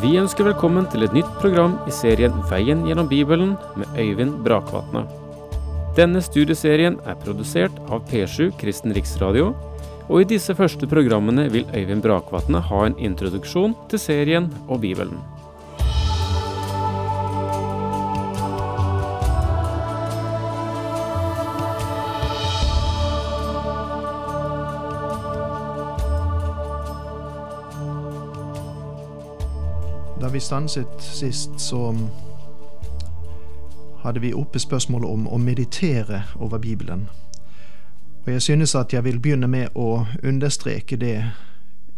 Vi ønsker velkommen til et nytt program i serien Veien gjennom Bibelen med Øyvind Brakvatne. Denne studieserien er produsert av P7 Kristen Riksradio, og i disse første programmene vil Øyvind Brakvatne ha en introduksjon til serien og Bibelen. Da vi stanset sist, så hadde vi oppe spørsmålet om å meditere over Bibelen. Og jeg synes at jeg vil begynne med å understreke det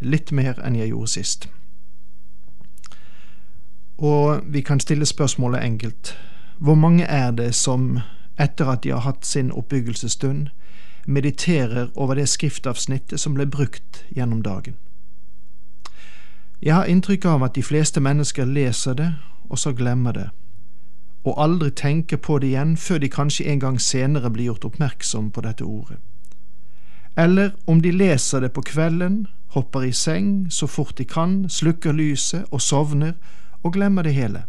litt mer enn jeg gjorde sist. Og vi kan stille spørsmålet enkelt. Hvor mange er det som, etter at de har hatt sin oppbyggelsesstund, mediterer over det skriftavsnittet som ble brukt gjennom dagen? Jeg har inntrykk av at de fleste mennesker leser det, og så glemmer det, og aldri tenker på det igjen før de kanskje en gang senere blir gjort oppmerksom på dette ordet. Eller om de leser det på kvelden, hopper i seng så fort de kan, slukker lyset og sovner og glemmer det hele.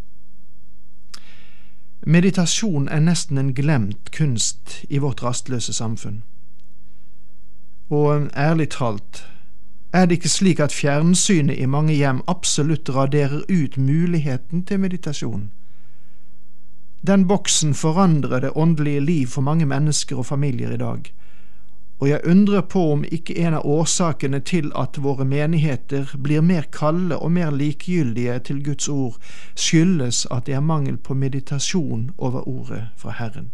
Meditasjon er nesten en glemt kunst i vårt rastløse samfunn. Og ærlig talt, er det ikke slik at fjernsynet i mange hjem absolutt raderer ut muligheten til meditasjon? Den boksen forandrer det åndelige liv for mange mennesker og familier i dag, og jeg undrer på om ikke en av årsakene til at våre menigheter blir mer kalde og mer likegyldige til Guds ord, skyldes at det er mangel på meditasjon over ordet fra Herren.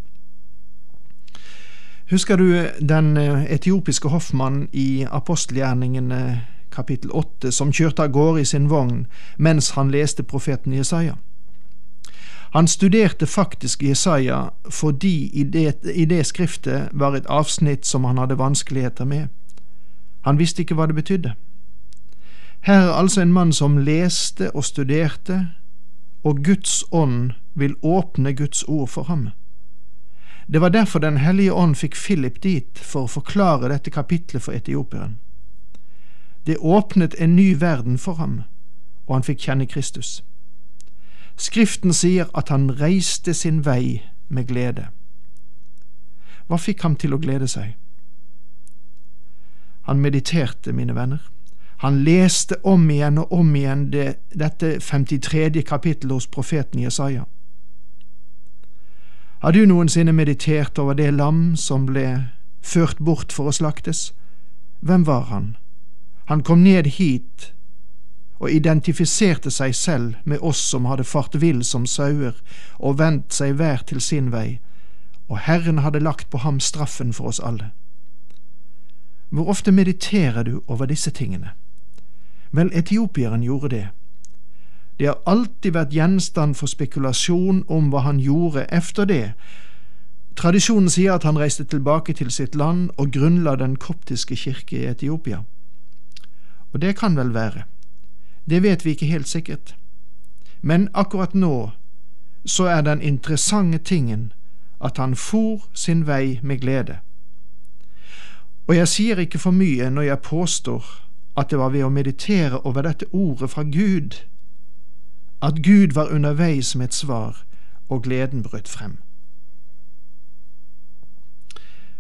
Husker du den etiopiske hoffmannen i apostelgjerningene kapittel åtte som kjørte av gårde i sin vogn mens han leste profeten Jesaja? Han studerte faktisk Jesaja fordi i det, i det skriftet var et avsnitt som han hadde vanskeligheter med. Han visste ikke hva det betydde. Her er altså en mann som leste og studerte, og Guds ånd vil åpne Guds ord for ham. Det var derfor Den hellige ånd fikk Philip dit for å forklare dette kapitlet for etiopieren. Det åpnet en ny verden for ham, og han fikk kjenne Kristus. Skriften sier at han reiste sin vei med glede. Hva fikk ham til å glede seg? Han mediterte, mine venner. Han leste om igjen og om igjen det, dette 53. kapittelet hos profeten Jesaja. Har du noensinne meditert over det lam som ble ført bort for å slaktes? Hvem var han? Han kom ned hit og identifiserte seg selv med oss som hadde fart vill som sauer og vendt seg hver til sin vei, og Herren hadde lagt på ham straffen for oss alle. Hvor ofte mediterer du over disse tingene? Vel, etiopieren gjorde det. Det har alltid vært gjenstand for spekulasjon om hva han gjorde efter det. Tradisjonen sier at han reiste tilbake til sitt land og grunnla den koptiske kirke i Etiopia. Og det kan vel være. Det vet vi ikke helt sikkert. Men akkurat nå så er den interessante tingen at han for sin vei med glede. Og jeg sier ikke for mye når jeg påstår at det var ved å meditere over dette ordet fra Gud at Gud var underveis med et svar, og gleden brøt frem.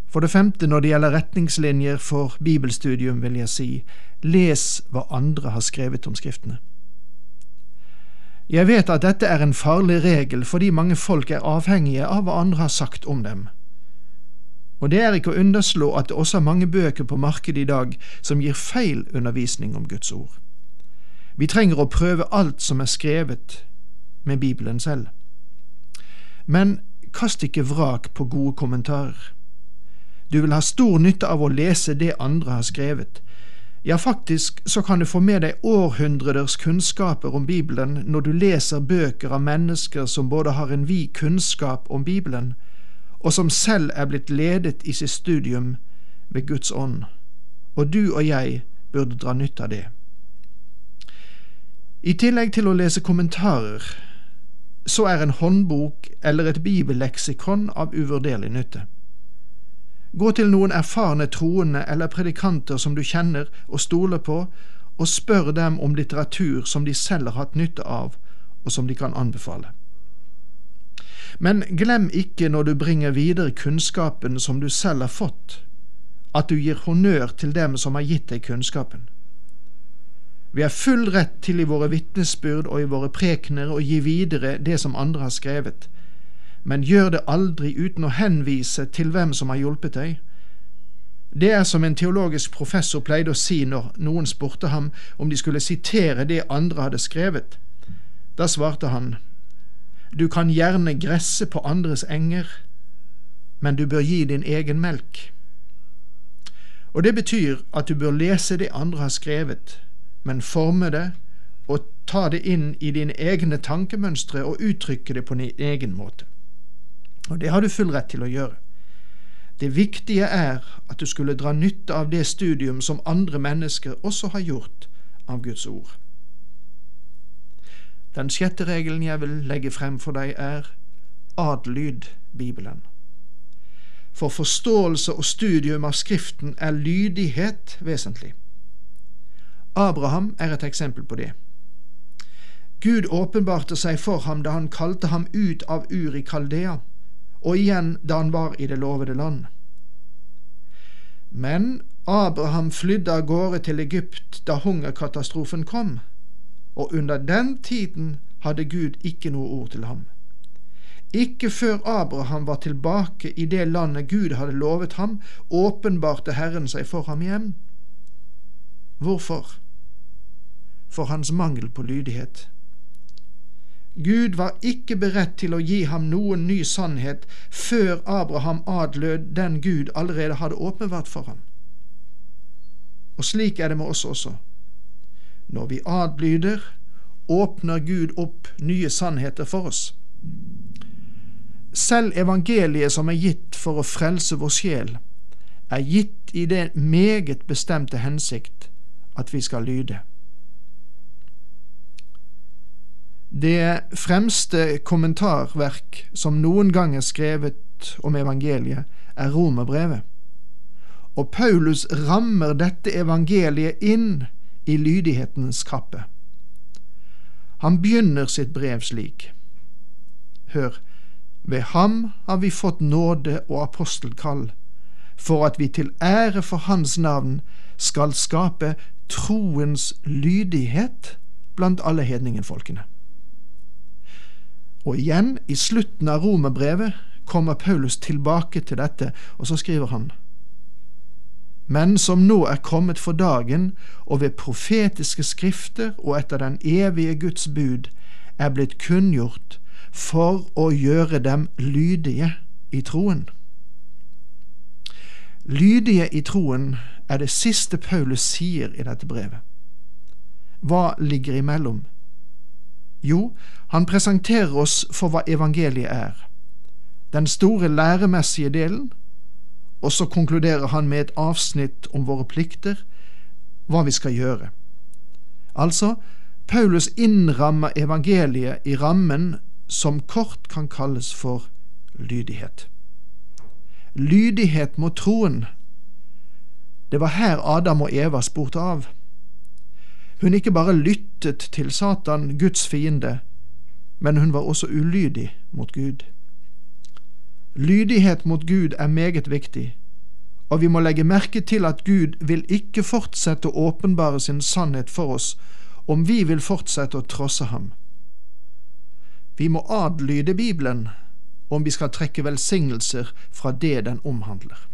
For det femte, når det gjelder retningslinjer for bibelstudium, vil jeg si, les hva andre har skrevet om Skriftene. Jeg vet at dette er en farlig regel fordi mange folk er avhengige av hva andre har sagt om dem. Og det er ikke å underslå at det også er mange bøker på markedet i dag som gir feil undervisning om Guds ord. Vi trenger å prøve alt som er skrevet med Bibelen selv. Men kast ikke vrak på gode kommentarer. Du vil ha stor nytte av å lese det andre har skrevet. Ja, faktisk så kan du få med deg århundreders kunnskaper om Bibelen når du leser bøker av mennesker som både har en vid kunnskap om Bibelen, og som selv er blitt ledet i sitt studium ved Guds ånd. Og du og jeg burde dra nytte av det. I tillegg til å lese kommentarer, så er en håndbok eller et bibelleksikon av uvurderlig nytte. Gå til noen erfarne troende eller predikanter som du kjenner og stoler på, og spør dem om litteratur som de selv har hatt nytte av, og som de kan anbefale. Men glem ikke når du bringer videre kunnskapen som du selv har fått, at du gir honnør til dem som har gitt deg kunnskapen. Vi har full rett til i våre vitnesbyrd og i våre prekener å gi videre det som andre har skrevet, men gjør det aldri uten å henvise til hvem som har hjulpet deg. Det er som en teologisk professor pleide å si når noen spurte ham om de skulle sitere det andre hadde skrevet. Da svarte han, Du kan gjerne gresse på andres enger, men du bør gi din egen melk. Og det betyr at du bør lese det andre har skrevet, men forme det og ta det inn i dine egne tankemønstre og uttrykke det på din egen måte. Og det har du full rett til å gjøre. Det viktige er at du skulle dra nytte av det studium som andre mennesker også har gjort av Guds ord. Den sjette regelen jeg vil legge frem for deg, er adlyd Bibelen. For forståelse og studium av Skriften er lydighet vesentlig. Abraham er et eksempel på det. Gud åpenbarte seg for ham da han kalte ham ut av Ur i Kaldea, og igjen da han var i det lovede land. Men Abraham flydde av gårde til Egypt da hungerkatastrofen kom, og under den tiden hadde Gud ikke noe ord til ham. Ikke før Abraham var tilbake i det landet Gud hadde lovet ham, åpenbarte Herren seg for ham igjen. Hvorfor? For hans mangel på lydighet. Gud var ikke beredt til å gi ham noen ny sannhet før Abraham adlød den Gud allerede hadde åpenbart for ham. Og slik er det med oss også. Når vi adlyder, åpner Gud opp nye sannheter for oss. Selv evangeliet som er gitt for å frelse vår sjel, er gitt i det meget bestemte hensikt at vi skal lyde. Det fremste kommentarverk som noen gang er skrevet om evangeliet, er Romerbrevet. Og Paulus rammer dette evangeliet inn i lydighetens kappe. Han begynner sitt brev slik. Hør, ved ham har vi fått nåde og apostelkall, for at vi til ære for Hans navn skal skape troens lydighet blant alle hedningenfolkene. Og igjen, i slutten av romerbrevet, kommer Paulus tilbake til dette, og så skriver han men som nå er kommet for dagen og ved profetiske skrifter og etter den evige Guds bud er blitt kunngjort for å gjøre dem lydige i troen. Lydige i troen er det siste Paulus sier i dette brevet. Hva ligger imellom? Jo, han presenterer oss for hva evangeliet er, den store læremessige delen, og så konkluderer han med et avsnitt om våre plikter, hva vi skal gjøre. Altså, Paulus innrammer evangeliet i rammen som kort kan kalles for lydighet. Lydighet mot troen. Det var her Adam og Eva spurte av. Hun ikke bare lyttet til Satan, Guds fiende, men hun var også ulydig mot Gud. Lydighet mot Gud er meget viktig, og vi må legge merke til at Gud vil ikke fortsette å åpenbare sin sannhet for oss om vi vil fortsette å trosse ham. Vi må adlyde Bibelen om vi skal trekke velsignelser fra det den omhandler.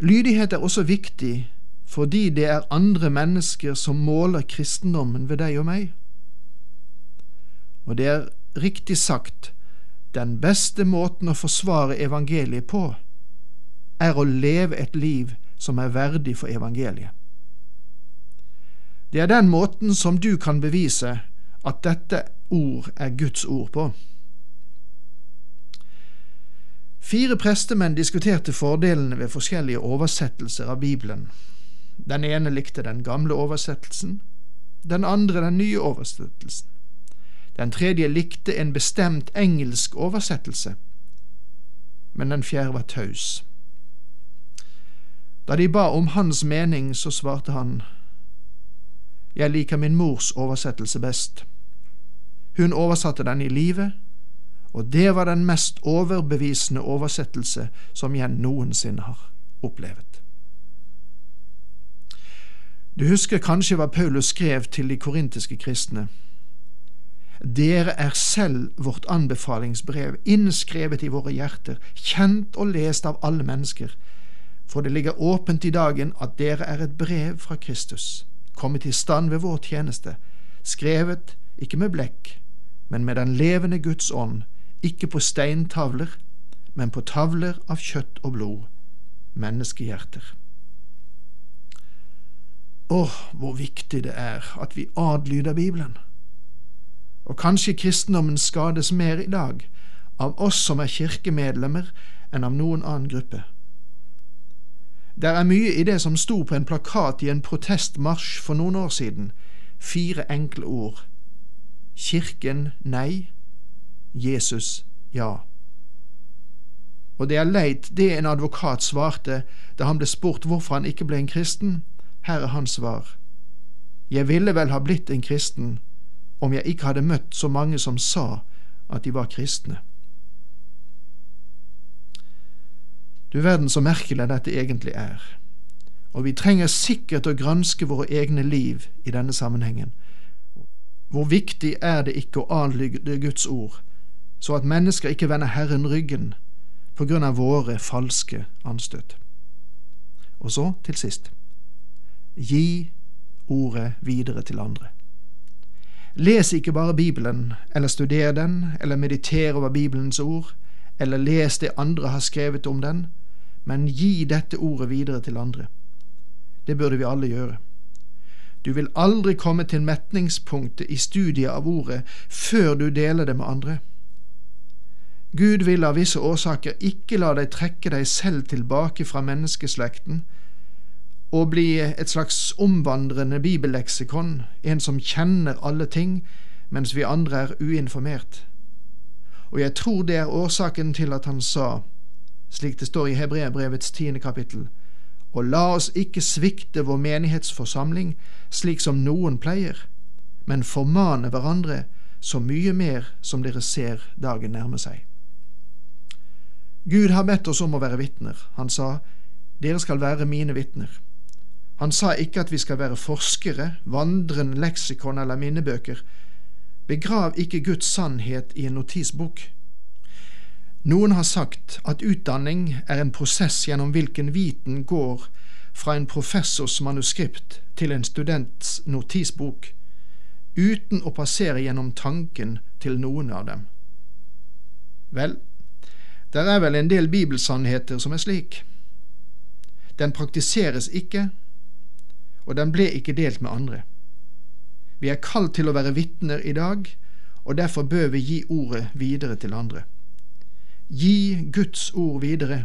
Lydighet er også viktig fordi det er andre mennesker som måler kristendommen ved deg og meg. Og det er riktig sagt, den beste måten å forsvare evangeliet på, er å leve et liv som er verdig for evangeliet. Det er den måten som du kan bevise at dette ord er Guds ord på. Fire prestemenn diskuterte fordelene ved forskjellige oversettelser av Bibelen. Den ene likte den gamle oversettelsen, den andre den nye oversettelsen. Den tredje likte en bestemt engelsk oversettelse, men den fjerde var taus. Da de ba om hans mening, så svarte han, Jeg liker min mors oversettelse best. Hun oversatte den i livet, og det var den mest overbevisende oversettelse som jeg noensinne har opplevet. Du husker kanskje hva Paulus skrev til de korintiske kristne. Dere er selv vårt anbefalingsbrev, innskrevet i våre hjerter, kjent og lest av alle mennesker, for det ligger åpent i dagen at dere er et brev fra Kristus, kommet i stand ved vår tjeneste, skrevet ikke med blekk, men med den levende Guds ånd, ikke på steintavler, men på tavler av kjøtt og blod, menneskehjerter. Åh, hvor viktig det er at vi adlyder Bibelen. Og kanskje kristendommen skades mer i dag av oss som er kirkemedlemmer, enn av noen annen gruppe. Det er mye i det som sto på en plakat i en protestmarsj for noen år siden, fire enkle ord. Kirken nei, Jesus ja. Og det er leit det en advokat svarte da han ble spurt hvorfor han ikke ble en kristen. Her er hans svar. Jeg ville vel ha blitt en kristen om jeg ikke hadde møtt så mange som sa at de var kristne. Du verden så merkelig dette egentlig er, og vi trenger sikkert å granske våre egne liv i denne sammenhengen. Hvor viktig er det ikke å adlyde Guds ord, så at mennesker ikke vender Herren ryggen på grunn av våre falske anstøt. Og så, til sist, gi ordet videre til andre. Les ikke bare Bibelen, eller studer den, eller meditere over Bibelens ord, eller les det andre har skrevet om den, men gi dette ordet videre til andre. Det burde vi alle gjøre. Du vil aldri komme til metningspunktet i studiet av ordet før du deler det med andre. Gud vil av visse årsaker ikke la deg trekke deg selv tilbake fra menneskeslekten og bli et slags omvandrende bibelleksikon, en som kjenner alle ting, mens vi andre er uinformert. Og jeg tror det er årsaken til at han sa, slik det står i Hebreabrevets tiende kapittel, og la oss ikke svikte vår menighetsforsamling slik som noen pleier, men formane hverandre så mye mer som dere ser dagen nærme seg. Gud har bedt oss om å være vitner. Han sa, Dere skal være mine vitner. Han sa ikke at vi skal være forskere, vandrende leksikon eller minnebøker. Begrav ikke Guds sannhet i en notisbok. Noen har sagt at utdanning er en prosess gjennom hvilken viten går fra en professors manuskript til en students notisbok, uten å passere gjennom tanken til noen av dem. Vel, der er vel en del bibelsannheter som er slik. Den praktiseres ikke, og den ble ikke delt med andre. Vi er kalt til å være vitner i dag, og derfor bør vi gi ordet videre til andre. Gi Guds ord videre.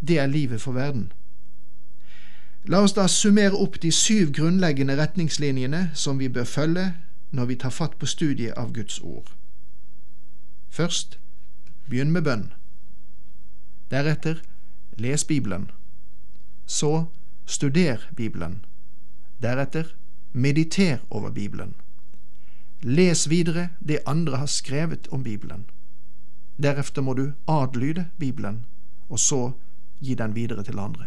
Det er livet for verden. La oss da summere opp de syv grunnleggende retningslinjene som vi bør følge når vi tar fatt på studiet av Guds ord. Først begynn med bønn. Deretter les Bibelen. Så studer Bibelen. Deretter mediter over Bibelen. Les videre det andre har skrevet om Bibelen. Deretter må du adlyde Bibelen, og så gi den videre til andre.